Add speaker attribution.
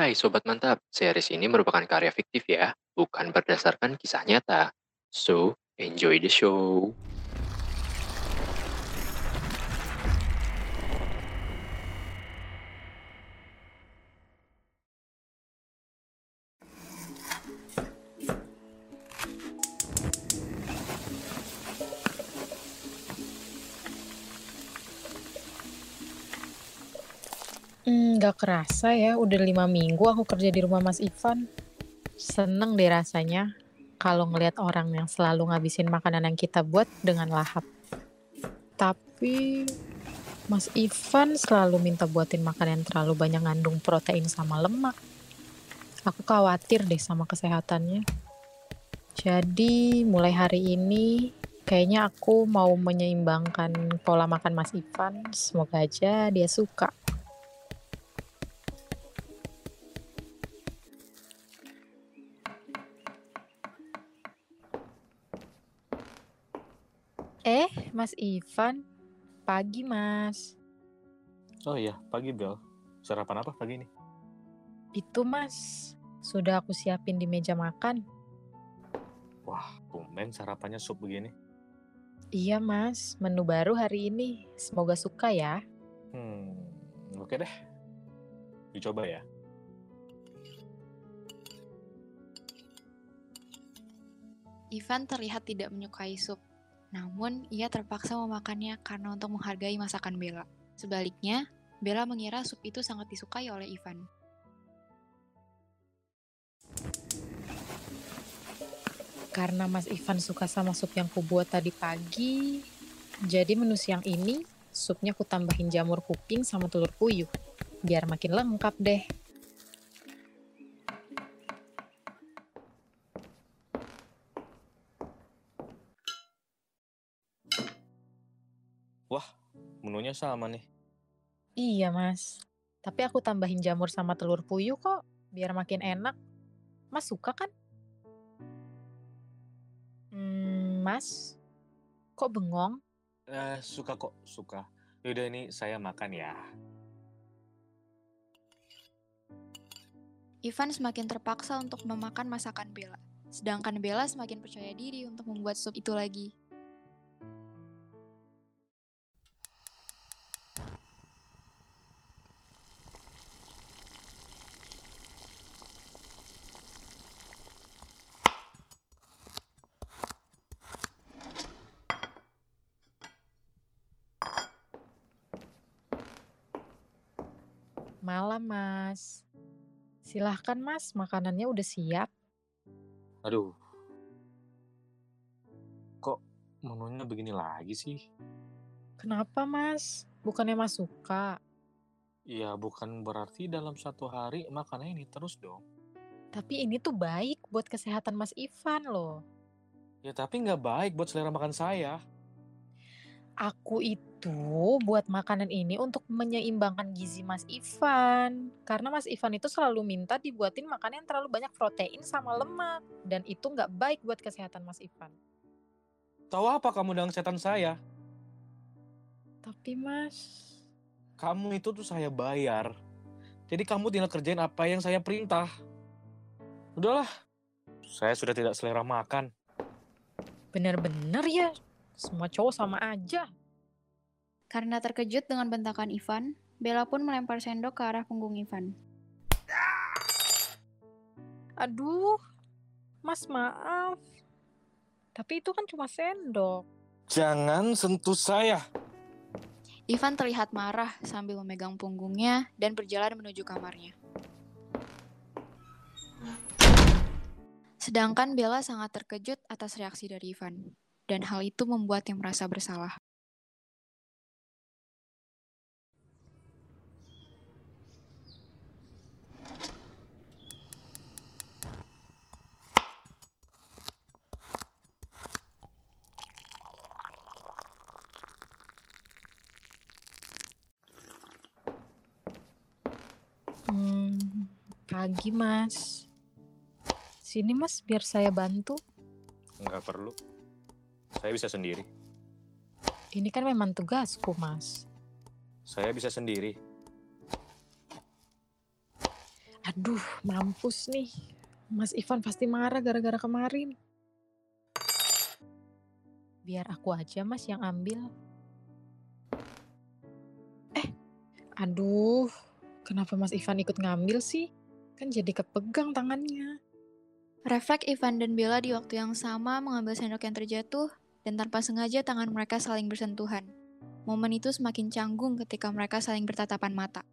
Speaker 1: Hai Sobat Mantap, series ini merupakan karya fiktif ya, bukan berdasarkan kisah nyata. So, enjoy the show.
Speaker 2: Hmm, nggak kerasa ya, udah lima minggu aku kerja di rumah Mas Ivan. Seneng deh rasanya kalau ngelihat orang yang selalu ngabisin makanan yang kita buat dengan lahap. Tapi Mas Ivan selalu minta buatin makanan yang terlalu banyak ngandung protein sama lemak. Aku khawatir deh sama kesehatannya. Jadi mulai hari ini kayaknya aku mau menyeimbangkan pola makan Mas Ivan. Semoga aja dia suka. Eh, Mas Ivan. Pagi, Mas.
Speaker 3: Oh iya, pagi Bel. Sarapan apa pagi ini?
Speaker 2: Itu, Mas. Sudah aku siapin di meja makan.
Speaker 3: Wah, tumben sarapannya sup begini.
Speaker 2: Iya, Mas. Menu baru hari ini. Semoga suka ya.
Speaker 3: Hmm, oke deh. Dicoba ya.
Speaker 4: Ivan terlihat tidak menyukai sup, namun ia terpaksa memakannya karena untuk menghargai masakan Bella. Sebaliknya, Bella mengira sup itu sangat disukai oleh Ivan.
Speaker 2: Karena Mas Ivan suka sama sup yang kubuat tadi pagi, jadi menu siang ini supnya ku tambahin jamur kuping sama telur puyuh. Biar makin lengkap deh.
Speaker 3: Menunya sama nih.
Speaker 2: Iya, Mas. Tapi aku tambahin jamur sama telur puyuh kok, biar makin enak. Mas suka kan? Hmm, Mas, kok bengong?
Speaker 3: Eh, suka kok, suka. Yaudah ini saya makan ya.
Speaker 4: Ivan semakin terpaksa untuk memakan masakan Bella, sedangkan Bella semakin percaya diri untuk membuat sup itu lagi.
Speaker 2: Malam, Mas. Silahkan, Mas. Makanannya udah siap.
Speaker 3: Aduh. Kok menunya begini lagi sih?
Speaker 2: Kenapa, Mas? Bukannya Mas suka?
Speaker 3: Ya bukan berarti dalam satu hari makannya ini terus dong.
Speaker 2: Tapi ini tuh baik buat kesehatan Mas Ivan loh.
Speaker 3: Ya tapi nggak baik buat selera makan saya.
Speaker 2: Aku itu buat makanan ini untuk menyeimbangkan gizi Mas Ivan. Karena Mas Ivan itu selalu minta dibuatin makanan yang terlalu banyak protein sama lemak. Dan itu nggak baik buat kesehatan Mas Ivan.
Speaker 3: Tahu apa kamu dengan setan saya?
Speaker 2: Tapi Mas...
Speaker 3: Kamu itu tuh saya bayar. Jadi kamu tinggal kerjain apa yang saya perintah. Udahlah. Saya sudah tidak selera makan.
Speaker 2: Bener-bener ya, semua cowok sama aja.
Speaker 4: Karena terkejut dengan bentakan Ivan, Bella pun melempar sendok ke arah punggung Ivan.
Speaker 2: Aduh, Mas maaf. Tapi itu kan cuma sendok.
Speaker 3: Jangan sentuh saya.
Speaker 4: Ivan terlihat marah sambil memegang punggungnya dan berjalan menuju kamarnya. Sedangkan Bella sangat terkejut atas reaksi dari Ivan, dan hal itu membuatnya merasa bersalah.
Speaker 2: Hmm, pagi mas. Sini mas, biar saya bantu.
Speaker 3: Nggak perlu. Saya bisa sendiri.
Speaker 2: Ini kan memang tugasku mas.
Speaker 3: Saya bisa sendiri.
Speaker 2: Aduh, mampus nih. Mas Ivan pasti marah gara-gara kemarin. Biar aku aja mas yang ambil. Eh, aduh. Kenapa Mas Ivan ikut ngambil sih? Kan jadi kepegang tangannya.
Speaker 4: Refleks Ivan dan Bella di waktu yang sama mengambil sendok yang terjatuh, dan tanpa sengaja tangan mereka saling bersentuhan. Momen itu semakin canggung ketika mereka saling bertatapan mata.